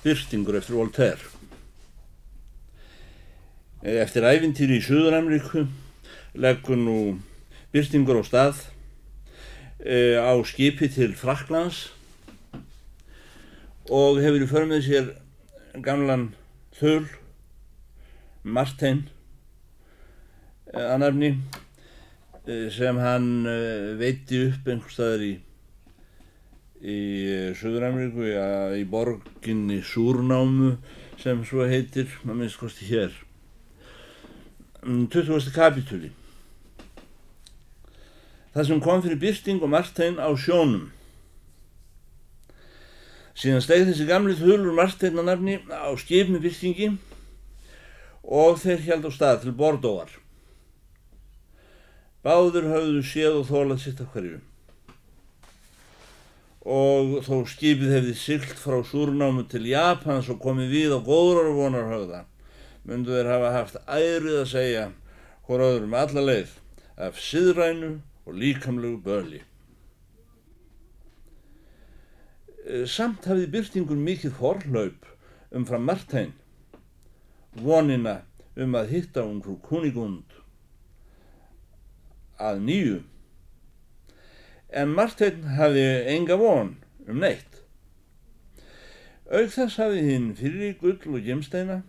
Byrstingur eftir Voltaire. Eftir æfintýri í Suður-Ameríku leggur nú Byrstingur á stað e, á skipi til Fraklands og hefur í förmið sér gamlan þöl, Martin e, annarfni e, sem hann veiti upp einhver staðar í í Suður-Ameríku, ja, í borginni Súrnámu sem svo heitir, maður minnst kosti hér. 20. Mm, kapitúli. Það sem kom fyrir Byrsting og Martein á sjónum. Síðan steg þessi gamlið hulur Martein að nafni á skip með Byrstingi og þeir held á stað til Bordóar. Báður hafðu séð og þólað sitt af hverju og þó skipið hefði sylt frá Súrnámu til Japans og komið við á góðrar vonarhauða myndu þeir hafa haft ærið að segja hvort öðrum alla leið af siðrænu og líkamlegu böli. Eh, samt hafði byrtingur mikið forlaup um frá Martein, vonina um að hitta hún frú Kunigund að nýju en Marteinn hafði enga von um neitt. Auk þess hafði hinn fyrir gull og gemsteina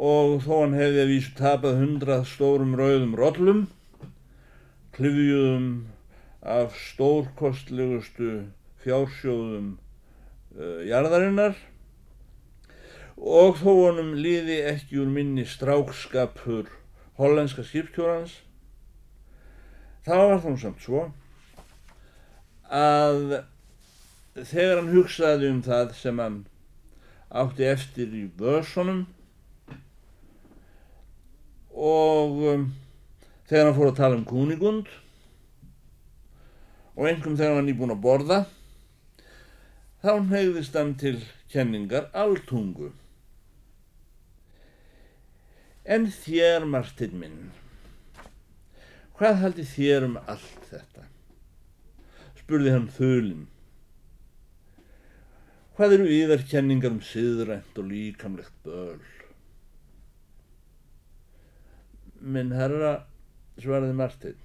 og þó hann hefði að vísu tapað hundrað stórum rauðum rollum, klifjuðum af stórkostlegustu fjársjóðum uh, jarðarinnar og þó honum liði ekki úr minni strákskapur hollenska skiptjórans, þá var þá samt svo að þegar hann hugsaði um það sem hann átti eftir í börsunum og um, þegar hann fór að tala um kúnigund og einhverjum þegar hann var nýbúin að borða þá hegðist hann til kenningar alltungu. En þér, Martin minn, hvað haldi þér um allt þetta? Spurði hann þölinn. Hvað eru yðarkenningar um siðrænt og líkamlegt böl? Minn herra, svaraði Martin,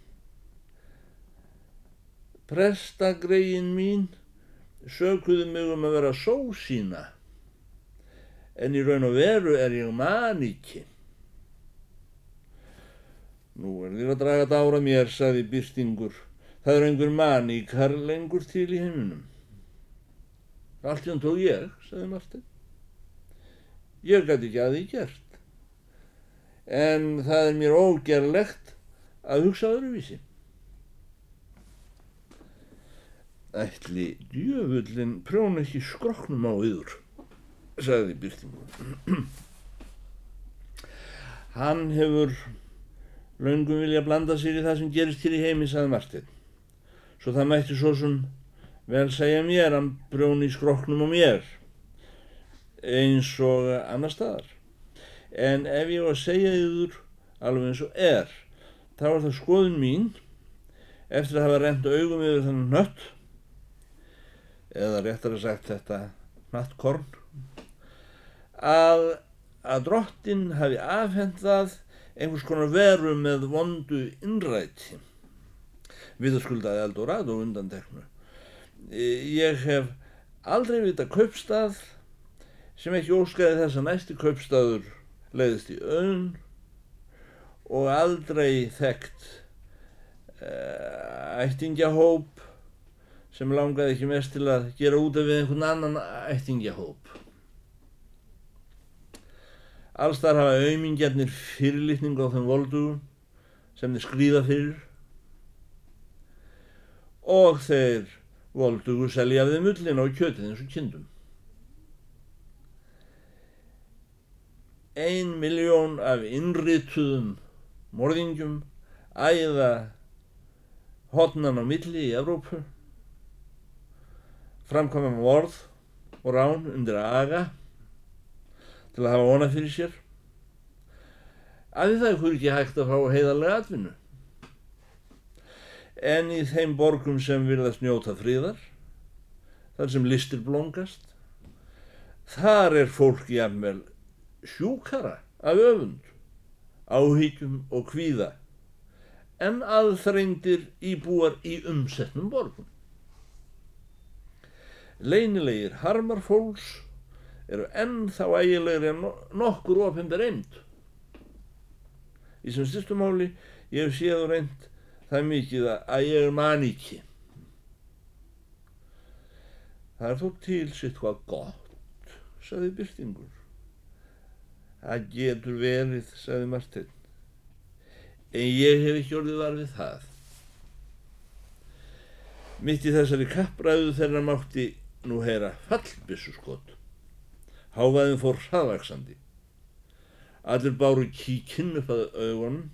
prestagregin mín sökuðu mig um að vera sósína, en í raun og veru er ég maníki. Nú er þér að draga dára mér, saði Byrstingur, Það er einhver maníkar lengur til í heiminum. Allt jón tók ég, sagði Martin. Ég gæti ekki að því gert. En það er mér ógerlegt að hugsa öðruvísi. Ætli djöfullin prjóna ekki skroknum á yður, sagði Byrtingur. Hann hefur laungum vilja blanda sér í það sem gerist hér í heimi, sagði Martin svo það mætti svo sem vel segja mér hann brjóni í skroknum og mér eins og annar staðar. En ef ég var að segja yfir alveg eins og er þá er það skoðun mín eftir að hafa reynd augum yfir þannig nött eða réttar að sagt þetta nattkorn að að drottin hafi afhendað einhvers konar veru með vondu innræti viðskuldaði Eldorado undanteknu. Ég hef aldrei vita kaupstað sem ekki óskaði þess að næsti kaupstaður leiðist í önn og aldrei þekkt uh, ættingjahóp sem langaði ekki mest til að gera út af við einhvern annan ættingjahóp. Alls þar hafa auðmingjarnir fyrirlitning á þeim voldugum sem þeir skrýða fyrir og þeir voldugu seljaði mullin á kjötið eins og kindum. Ein miljón af innrituðum morðingjum æða hotnan á milli í Evrópu, framkvæmum vorð og rán undir aga til að hafa vonað fyrir sér. Að það er hverju ekki hægt að fá heiðarlega atvinnu en í þeim borgum sem virðast njóta fríðar, þar sem listir blóngast, Þar er fólk jafnvel sjúkara af öfund, áhyggjum og kvíða en aðþrengdir íbúar í umsetnum borgum. Leinilegir harmar fólks eru ennþá ægilegri en nokkur ofinber eind. Í sem styrstumáli ég hef séð og reynd það mikið að ég er maníki. Það er þó til sitt hvað gott, saði Byrtingur. Það getur verið, saði Martin. En ég hef ekki orðið var við það. Mitt í þessari kappræðu þeirra mátti nú heyra fallbissu skott. Hávaðin fór hraðvaksandi. Allir báru kíkinn upp að augunum.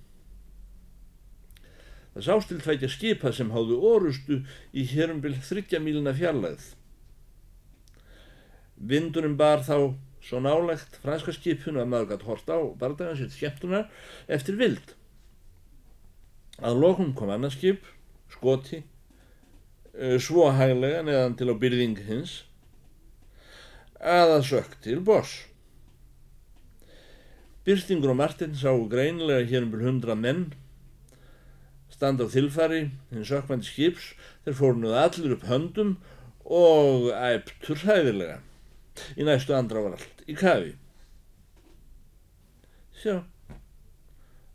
Það sást til tvækja skipa sem háðu orustu í hérumbil þryggja mílina fjarlæð. Vindurinn bar þá svo nálegt franska skipinu að maður gætt horta á bardagan sitt skemmtunar eftir vild. Að lokum kom annað skip, skoti, eh, svo hæglega neðan til á byrðing hins, að það sökk til boss. Byrstingur og Martin sáu greinilega hér um byrj hundra menn standa á þilfari, hinn sökkmændi skips, þeir fórnuð allir upp höndum og æptur hæðilega. Í næstu andra var allt í kafi. Sjá,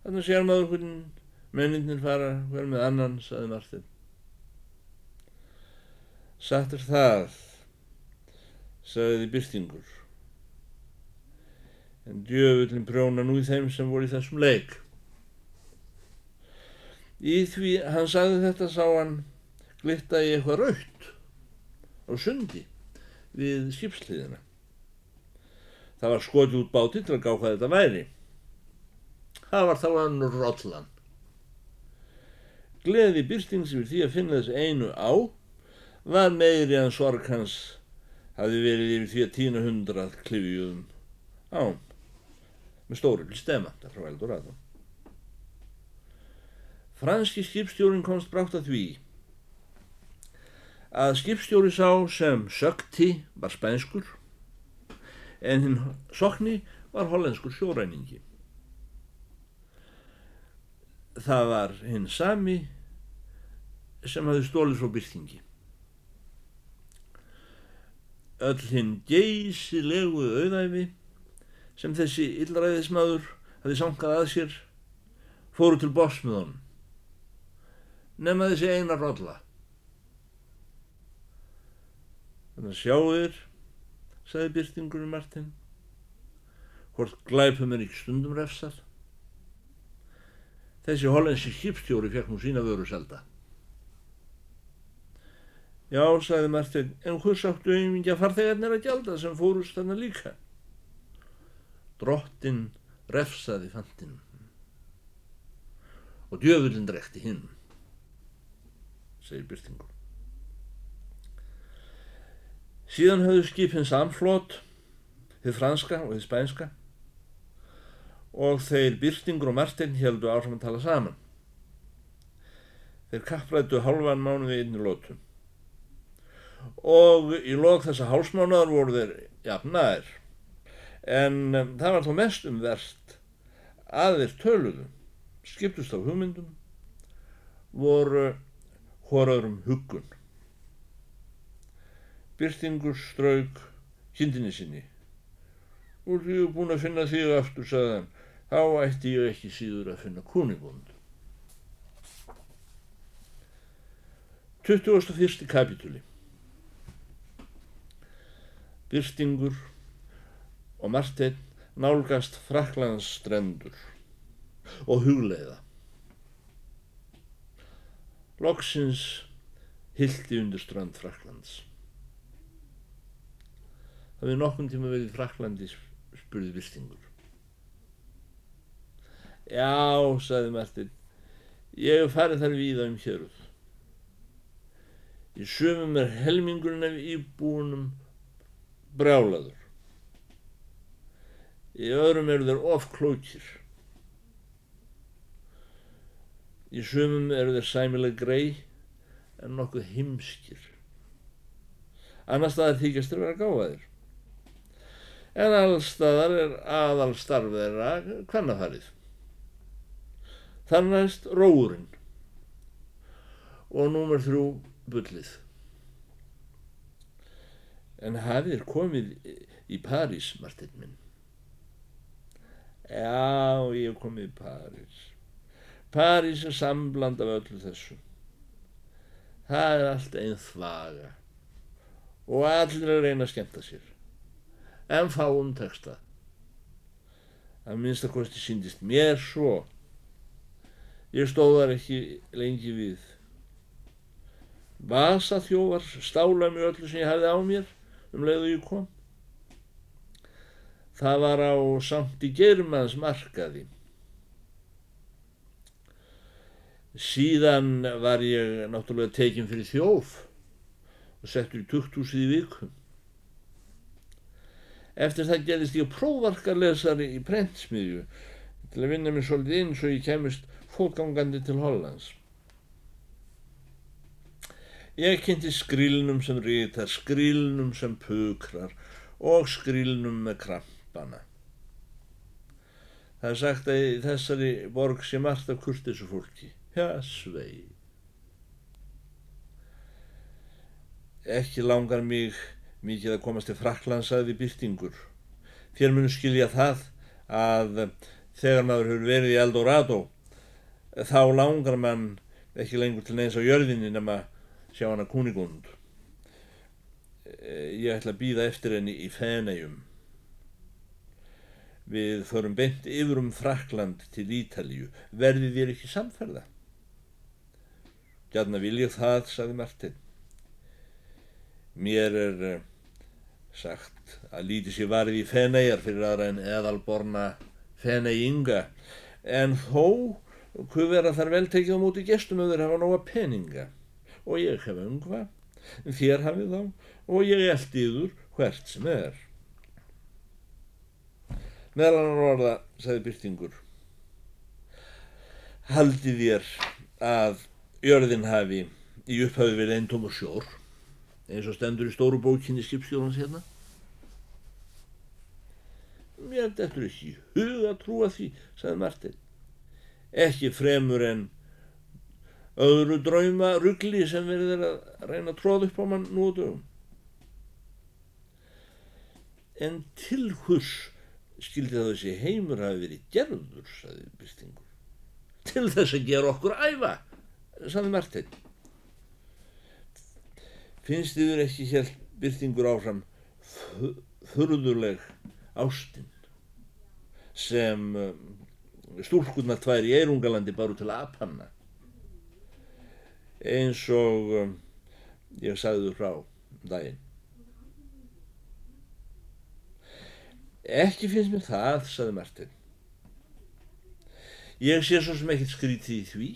þarna sér maður hvernig menninir fara hver með annan, saði Martin. Satt er það, saði Byrstingur. En djöfullin prjóna nú í þeim sem voru í þessum leik. Í því hann sagði þetta sá hann glitta í eitthvað raut á sundi við skipsliðina. Það var skotið út báti til að gá hvað þetta væri. Það var þá hann Rollan. Gleði byrstings yfir því að finna þessi einu á var meiri en sorg hans hafi verið yfir því að tína hundrað klifjuðum á með stóri til stema, það frá Eldorado. Franski skipstjórin komst brátt að því að skipstjóri sá sem sökti var spænskur en hinn sokni var hollenskur sjóræningi. Það var hinn sami sem hafði stólið frá byrtingi. Öll hinn geysilegu auðæfi sem þessi illræðismadur hafði sankað að sér fóru til honum nema þessi eina rolla. Þannig að sjáuðir, sagði byrtingurinn Martin, hvort glæpum er ekki stundum refsað. Þessi hollensi skipstjóri fekk nú sína vöru selda. Já, sagði Martin, en hvers áttu auðvingja farþegarnir að gjalda sem fórust þarna líka? Drottin refsaði fandin og djöfullin drekti hinn segir Byrtingur. Síðan höfðu skipin samflót, þið franska og þið spænska og þeir Byrtingur og Martin heldu áfram að tala saman. Þeir kapprættu halvan mánuði inn í lótum og í lók þessa hálsmánaðar voru þeir jafnæðir en um, það var þó mest um verst að þeir töluðu, skiptust á hugmyndum, voru hóraðurum huggun. Byrtingur strauk kindinni sinni. Úr því ég er búin að finna þig aftur, sagðan, þá ætti ég ekki síður að finna kuningund. 21. kapitúli Byrtingur og Marteinn nálgast Fraklands strendur og hugleiða. Loksins hildi undir strand Fraklands. Það við nokkun tíma verið Fraklandi spurði Byrtingur. Já, sagði Martin, ég hef farið þar víða um héruð. Í sömum er helmingurinn af íbúinum brjálaður. Í öðrum eru þeir ofklókir. Í sumum eru þeir sæmileg grei en nokkuð himskir. Annar staðar þykjast þeir vera gáðaðir. en allstaðar er aðal starf þeirra kvennafarið. Þannast róurinn og númer þrjú bullið. En hafið er komið í París, Martin minn. Já, ég hef komið í París. París er sambland af öllu þessu. Það er allt einn þvaga og allir að reyna að skemta sér. En fáum texta. Það minnst að kosti síndist mér svo. Ég stóðar ekki lengi við. Vasa þjóvar stála mér öllu sem ég hafði á mér um leiðu ég kom. Það var á samt í germans markaði. Síðan var ég náttúrulega tekinn fyrir þjóf og settur í tukthúsið í vikum. Eftir það gerðist ég prófarkarlesari í prentsmiðju til að vinna mér svolítið inn svo ég kemist fólkgangandi til Hollands. Ég kynnti skrilnum sem rítar, skrilnum sem pukrar og skrilnum með krampana. Það er sagt að í þessari borg sé margt af kurtisu fólki. Já, svei. Ekki langar mig mikið að komast til Fraklandsaði byrtingur. Þér munu skilja það að þegar maður hefur verið í Eldorado þá langar mann ekki lengur til neins á jörðinni nema sjá hana kunigund. Ég ætla að býða eftir henni í Feneium. Við förum beint yfir um Frakland til Ítalíu. Verði þér ekki samferða? Gjarnar vil ég það, saði Martin. Mér er uh, sagt að líti sér varði í feneigar fyrir aðra en eðalborna feneinga, en þó hvað vera þar vel tekið á móti gestum ef þeir hafa nóga peninga og ég hef ungva, þér hafið þá og ég eldi yður hvert sem er. Meðal annar orða, sagði Byrtingur, haldið þér að jörðin hafi í upphafi verið einn tómur sjór eins og stendur í stóru bókinni skipstjórnans hérna. Mér dettur ekki huga að trúa því sagði Martin ekki fremur en öðru drauma ruggli sem verður að reyna að tróða upp á mann nú og dögum. En til hús skildi það þessi heimur hafi verið gerður sagði Byrtingur til þess að gera okkur æfa saði Martin finnst yfir ekki hér byrtingur áfram þurðuleg ástinn sem um, stúlkunnar tvær í Eirungalandi baru til aðpanna eins og um, ég sagði þú frá um daginn. Ekki finnst mér það saði Martin ég sé svo sem ekkert skrítið í því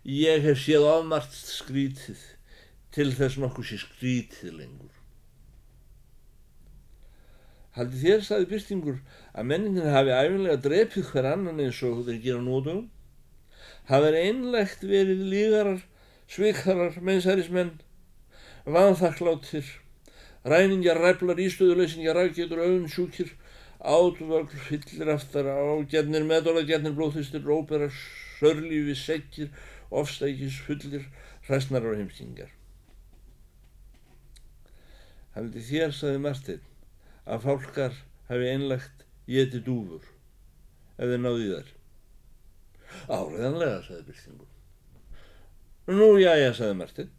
Ég hef séð ofmart skrítið til þess nokkuð sé skrítið lengur. Haldi þér, saði Byrstingur, að menningin hafi æfinlega drepið hver annan eins og þeir gera nótum? Hafið einlegt verið lígarar, svikharar, meðsærismenn, vanþakkláttir, ræningjar, ræflar, ístöðuleysingjar, rækjetur, auðun, sjúkir, átvögl, fyllir aftar, ágjarnir, meðdóla, gjarnir, blóðþýstir, róperar, sörlífi, sekkir, ofstækis fullir hræsnarar og heimskingar. Haldi þér, saði Martin, að fálkar hafi einlagt geti dúfur ef þeir náði þar. Áriðanlega, saði Byrtingur. Nú, já, já, saði Martin,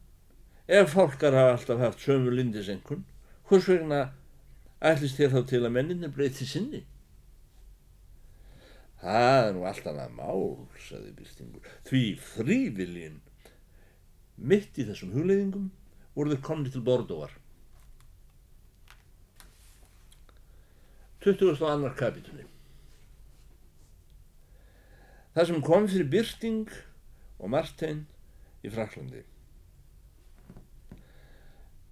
ef fálkar hafa alltaf haft sömu lindisenkun, hvers vegna ætlist þér þá til að menninni breyti sinni? Það er nú allt annað mál, saði Byrtingur, því fríviljin mitt í þessum hugleiðingum voru þeir konni til Bordóvar. 20. annar kapitúli Það sem kom fyrir Byrting og Martein í Fraklandi.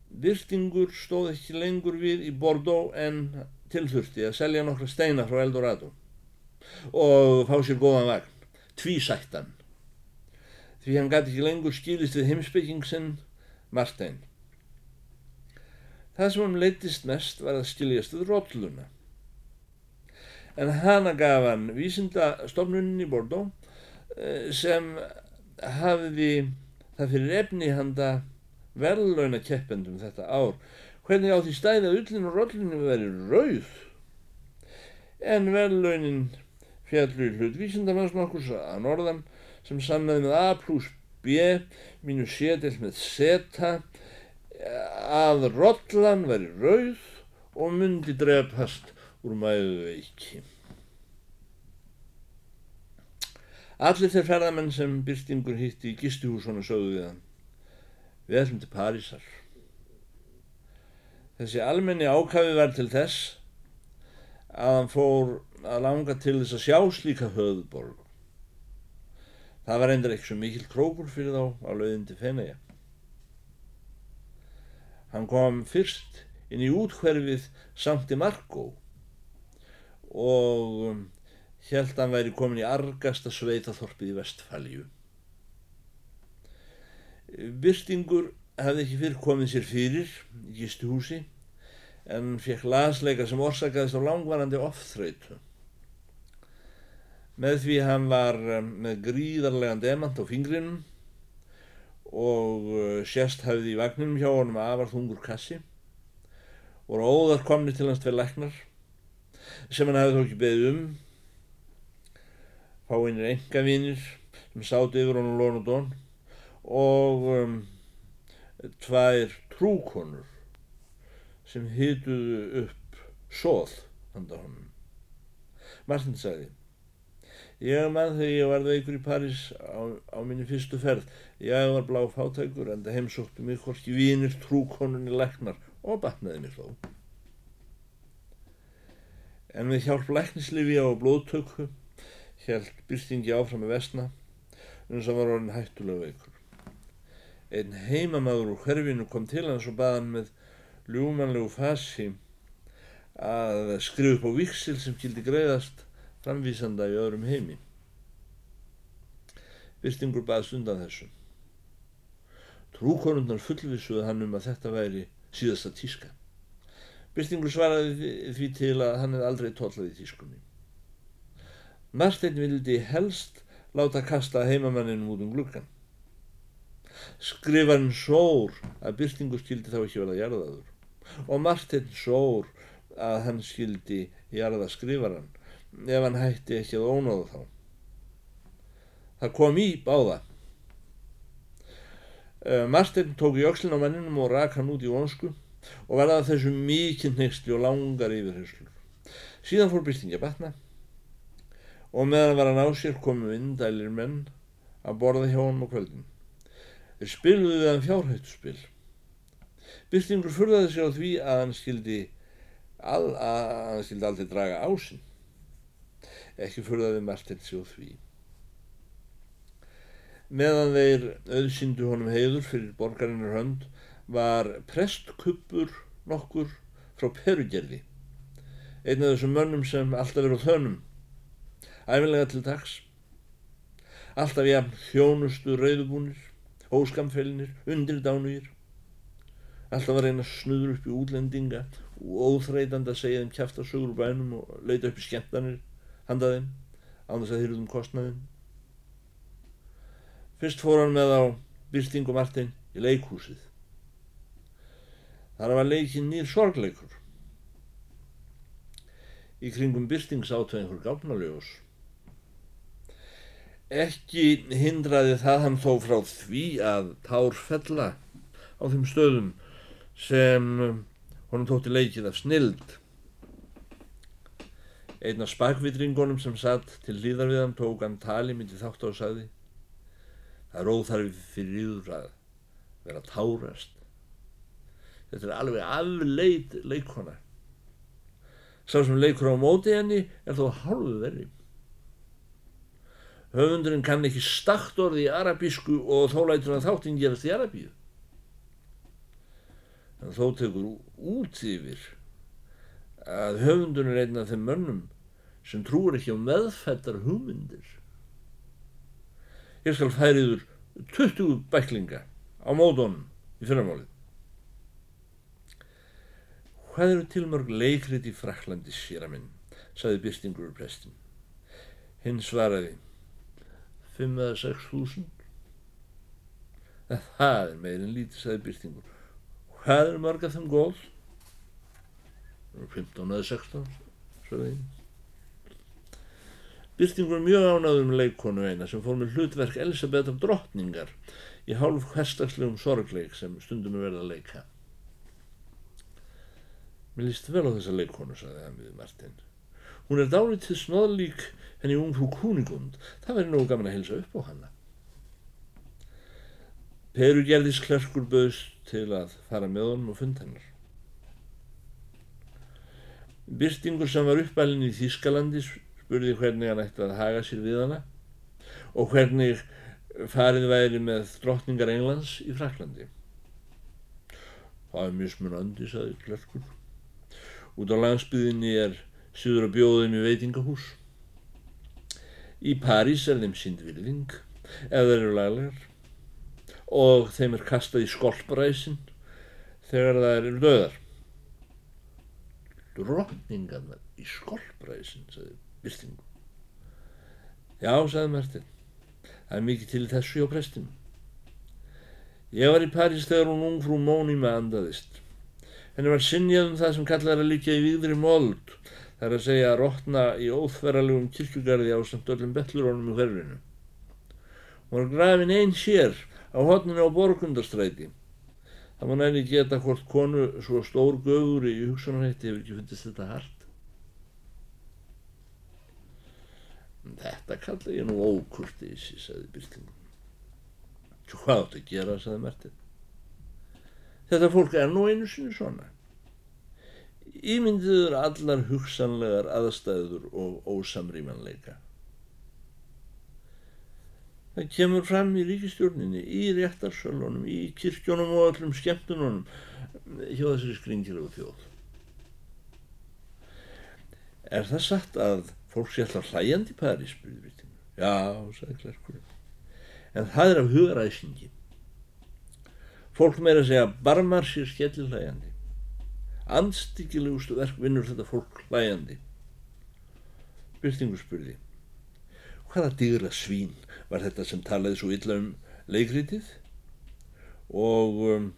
Byrtingur stóð ekki lengur við í Bordeaux en tilþurfti að selja nokkra steina frá Eldorado og fá sér góðan vagn, tvísættan. Því hann gæti ekki lengur skýlist við heimsbyggingsinn Martein. Það sem hann leittist mest var að skiljast við rótluna. En hana gaf hann vísindastofnunin í Bordeaux eh, sem hafði það fyrir efni handa verðlauna keppendum þetta ár. Hvernig á því stæði að ullin og rótlinu veri rauð. En verðlaunin fjallu í hlut vísindamanns nokkur að norðan sem samnaði með A plus B mínus del með Z að rollan veri rauð og myndi drefast úr mæðu veiki. Allir þeir ferðamenn sem byrstingur hitti í gistuhúsona sögðu við hann. Við ætlum til Parísar. Þessi almenni ákafi var til þess að hann fór að langa til þess að sjá slíka höðborg. Það var endur ekki svo mikil krókur fyrir þá á lauðin til Feneja. Hann kom fyrst inn í útkverfið Sankti Marko og held að hann væri komin í argasta sveitaþorpið í Vestfælju. Byrstingur hefði ekki fyrir komið sér fyrir í gistuhúsi en fekk lasleika sem orsakaðist á langvarandi ofþröytu. Með því hann var eh, með gríðarlegan demant á fingrinum og eh, sérst hafði í vagninum hjá honum afar þungur kassi voru óðar komni til hans tveir læknar sem hann hafði þó ekki beðið um. Fáinir engavinir sem sáti yfir honum lón og dón og um, tvær trúkonur sem hituðu upp sóð handa honum. Martin sagði Ég mann þegar ég var veikur í París á, á minni fyrstu ferð. Ég var blá fátækur en það heimsóttu mig hvorki vínir, trúkonunni, leknar og batnaði mér þó. En við hjálp læknislifi á blóðtöku held byrstingi áfram með vesna eins og var orðin hættulega veikur. Einn heimamaður úr hverfinu kom til hans og baði hann með ljúmanlegu fasi að skrifa upp á viksil sem kildi greiðast framvísanda í öðrum heimi. Byrstingur baðst undan þessu. Trúkonundar fullvisuði hann um að þetta væri síðasta tíska. Byrstingur svaraði því til að hann hefði aldrei tóllaði tískunni. Marstein vildi helst láta kasta heimamanninum út um glukkan. Skrifarinn sór að byrstingur skildi þá ekki vel að jarðaður og Marstein sór að hann skildi jarða skrifarann ef hann hætti ekki að ónáða þá. Það kom í báða. Uh, Martin tók í ökslin á manninum og rak hann út í vonsku og verða þessu mikið nextli og langar yfirherslur. Síðan fór byrtingi að batna og meðan var hann á sér komu indælir menn að borða hjá hann á kvöldin. Þeir spiluðu við hann fjárhættuspil. Byrtingur furðaði sér á því að hann skildi, að, að hann skildi aldrei draga ásinn ekki fyrðaði Martin sig á því. Meðan þeir auðsyndu honum heiður fyrir borgarinnar hönd var prestkuppur nokkur frá Perugerði, einn af þessum mönnum sem alltaf eru á þönum, æfinlega til dags, alltaf jafn þjónustu rauðubúnir, óskamfelinir, undirdánugir, alltaf að reyna snuður upp í útlendinga og óþreytand að segja þeim kæft að sögur bænum og leita upp í skemmtanir handaðinn án þess að þýrðum kostnaðinn. Fyrst fór hann með á Byrting og Martin í leikhúsið. Þar var leikinn nýr sorgleikur. Í kringum Byrting sátu einhver gáfnaljós. Ekki hindraði það hann þó frá því að tár fella á þeim stöðum sem honum tótti leikið af snild Einn af spakvitringunum sem satt til hlýðar við hann tók hann tali myndi þátt á og sagði Það er óþarfið fyrir yður að vera tárast. Þetta er alveg afleit leikona. Sá sem leikur á móti henni er þó hálfu verri. Höfundurinn kann ekki stakt orði í arabísku og þó lætur hann þáttinn gerast í arabíu. En þó tekur út yfir að höfundun er einn af þeim mönnum sem trúur ekki á meðfættar hugmyndir. Ég skal færiður 20 bæklinga á mótónum í fyrramálið. Hvað eru tilmörg leikrit í Fraklandi, sér að minn, saði Byrstingur prestin. Hinn svaraði, fimm eða sex þúsund. Það er meirinn lítið, saði Byrstingur. Hvað eru mörg af þeim góð? 15 eða 16, svaraði hinn. Byrstingur mjög ánáður með leikonu eina sem fór með hlutverk Elisabeth af drottningar í hálf hverstagslegum sorgleik sem stundum er verið að leika. Mér líst vel á þessa leikonu, sagði hann við Martin. Hún er dálítið snóðlík henni ungfrú Kúnigund. Það verður nógu gaman að helsa upp á hanna. Peru gerðis klerkur bauðst til að fara með honum og funda hennar. Byrstingur sem var uppalinn í Þískalandi spurði hvernig hann ætti að haga sér við hana og hvernig farið væri með drottningar Englands í Fraklandi. Það er mjög smunandi, saði klerkur. Út á landsbyðinni er síður að bjóðum í veitingahús. Í París er þeim síndvirðing, ef þeir eru laglegar, og þeim er kastað í skolparæsin þegar það eru döðar. Drottningarnar í skolparæsin, saði byrtingu. Já, sagði Martin, það er mikið til þessu hjá prestinu. Ég var í París þegar hún ungfrú Mónima andaðist. Henni var sinjað um það sem kallar að líka í výðri mold, þar að segja að rótna í óþverralegum kirkjugarði á samt öllum betlurónum í hverfinu. Hún var grafin einn sér á hotninu á borgundarstræti. Það má næri geta hvort konu svo stór göfur í hugsanarhætti hefur ekki fundist þetta hart. Þetta kalla ég nú ókurtísi, sagði Byrtingum. Svo hvað átt að gera, sagði Mertin. Þetta fólk er nú einu sinni svona. Ímyndiður allar hugsanlegar aðstæður og ósamrýmanleika. Það kemur fram í ríkistjórninni, í réttarsölunum, í kirkjónum og öllum skemmtununum hjá þessari skringilegu þjóð. Er það satt að Fólk sé alltaf hlæjandi í París, spurði Brittingur. Já, sagði Klerkurinn. En það er af hugaræsingi. Fólk meira segja barmar sér skellir hlæjandi. Anstíkilegustu verk vinnur þetta fólk hlæjandi. Brittingur spurði. Hvaða digra svín var þetta sem talaði svo illa um leikrítið? Og um,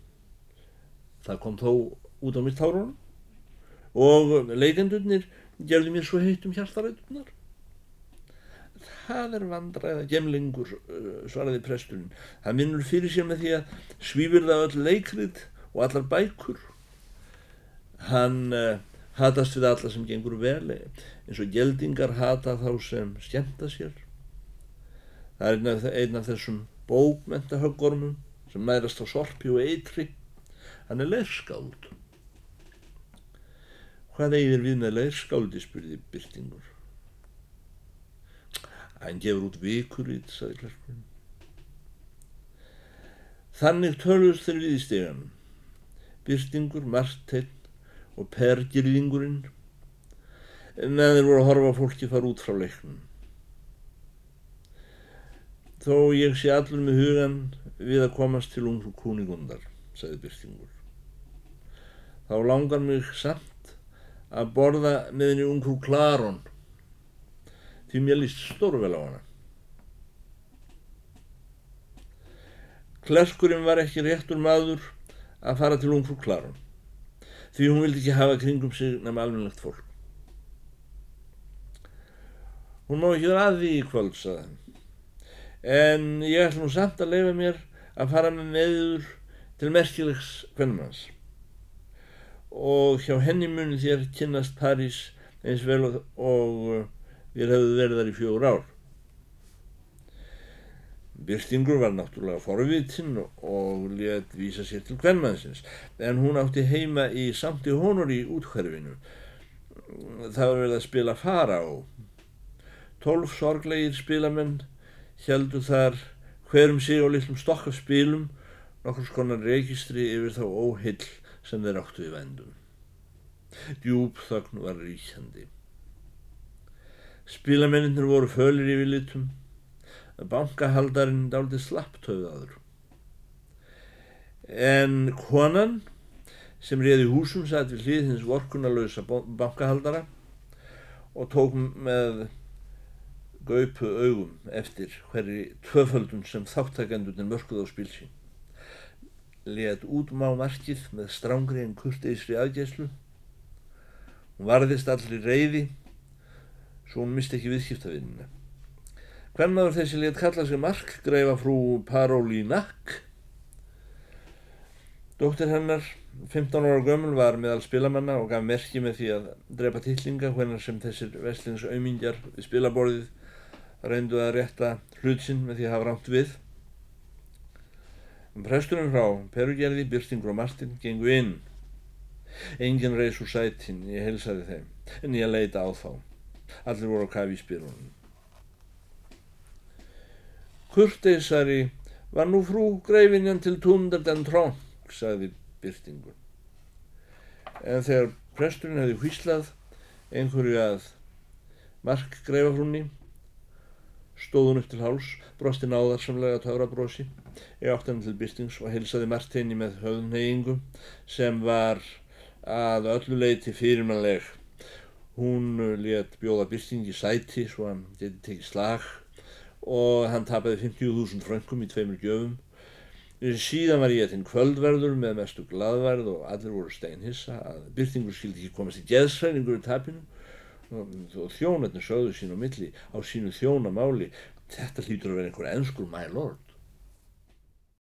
það kom þó út á mitt hárunum. Og leikendurnir gerði mér svo heitt um hjartarætunar. Það er vandræða gemlingur, uh, svaraði presturinn. Það minnur fyrir sér með því að svífurða öll leikrið og allar bækur. Hann uh, hatast við alla sem gengur vel, eins og geldingar hata þá sem skemmta sér. Það er einn af, einn af þessum bókmentahöggormum sem nærast á sorpi og eitri. Hann er lerskáld. Hvað eigir við með leirskáldi, spurði Byrtingur. Hann gefur út vikurít, saði klarkurinn. Þannig tölust þeir við í steganum. Byrtingur, Marteinn og Pergirlingurinn meðan þeir voru að horfa fólki fara út frá leiknum. Þó ég sé allur með hugan við að komast til ungru kúningundar, sagði Byrtingur. Þá langar mig samt að borða með henni ungru Klaron því mér líst stórvel á hana. Klerkurinn var ekki réttur maður að fara til ungru Klaron því hún vildi ekki hafa kringum sig nefn alveg fólk. Hún má ekki að því í kvöld, sagði hann. En ég ætla nú samt að leifa mér að fara með meður til merkilegs hvernmanns og hjá henni muni þér kynast París eins vel og, og þér hefðu verið þar í fjór ár. Byrstingur var náttúrulega forvitinn og létt vísa sér til hvernmannsins en hún átti heima í samti honor í útkverfinu. Það var vel að spila fara á. Tólf sorglegir spilamenn heldur þar hverjum sig á litlum stokkaf spilum nokkur skonar registri yfir þá óhill sem þeir áttu í vendum. Djúb þögn var ríkjandi. Spílamennir voru fölir í vilitum, bankahaldarinn dáliti slapptöðaður. En konan, sem réði húsum satt við hlið hins vorkunarlausa bankahaldara og tók með gaupu augum eftir hverri tvöföldun sem þáttakendurinn mörkuð á spilsi. Leðt út má markið með strángri en kurteisri aðgæslu. Hún varðist allir reyði svo hún misti ekki viðskiptavinnina. Hvern maður þessi let kalla sig Mark greifa frú Parolínak. Dóttir hennar, 15 ára gömul, var meðal spilamanna og gaf merki með því að drepa tillinga hvernar sem þessir veslingsauðmingjar við spilaborðið reyndu að rétta hlutsinn með því að hafa rámt við. Presturinn frá Perugerði, Byrstingur og Martin gengu inn. Engin reys úr sætin, ég helsaði þeim, en ég leita á þá. Allir voru á kafi í spyrunum. Kurteisari var nú frú greifinjan til túndar den trónk, sagði Byrtingur. En þegar presturinn hefði hvíslað einhverju að mark greifafrúnni, stóð hún upp til háls, brosti náðarsamlega töfrabrosi, ég átti hann til Byrtings og heilsaði Martini með höfnheyingu sem var að öllu leiti fyrirmannleg. Hún let bjóða Byrtingi sæti svo hann geti tekið slag og hann tapaði 50.000 fröngum í tveimur gjöfum. Síðan var ég til kvöldverður með mestu gladverð og allir voru steinhissa að byrtingur skildi ekki komast í geðsræningur í tapinu og þjónarnir sögðu sín á milli á sínu þjónamáli þetta hlýtur að vera einhver ennskur my lord.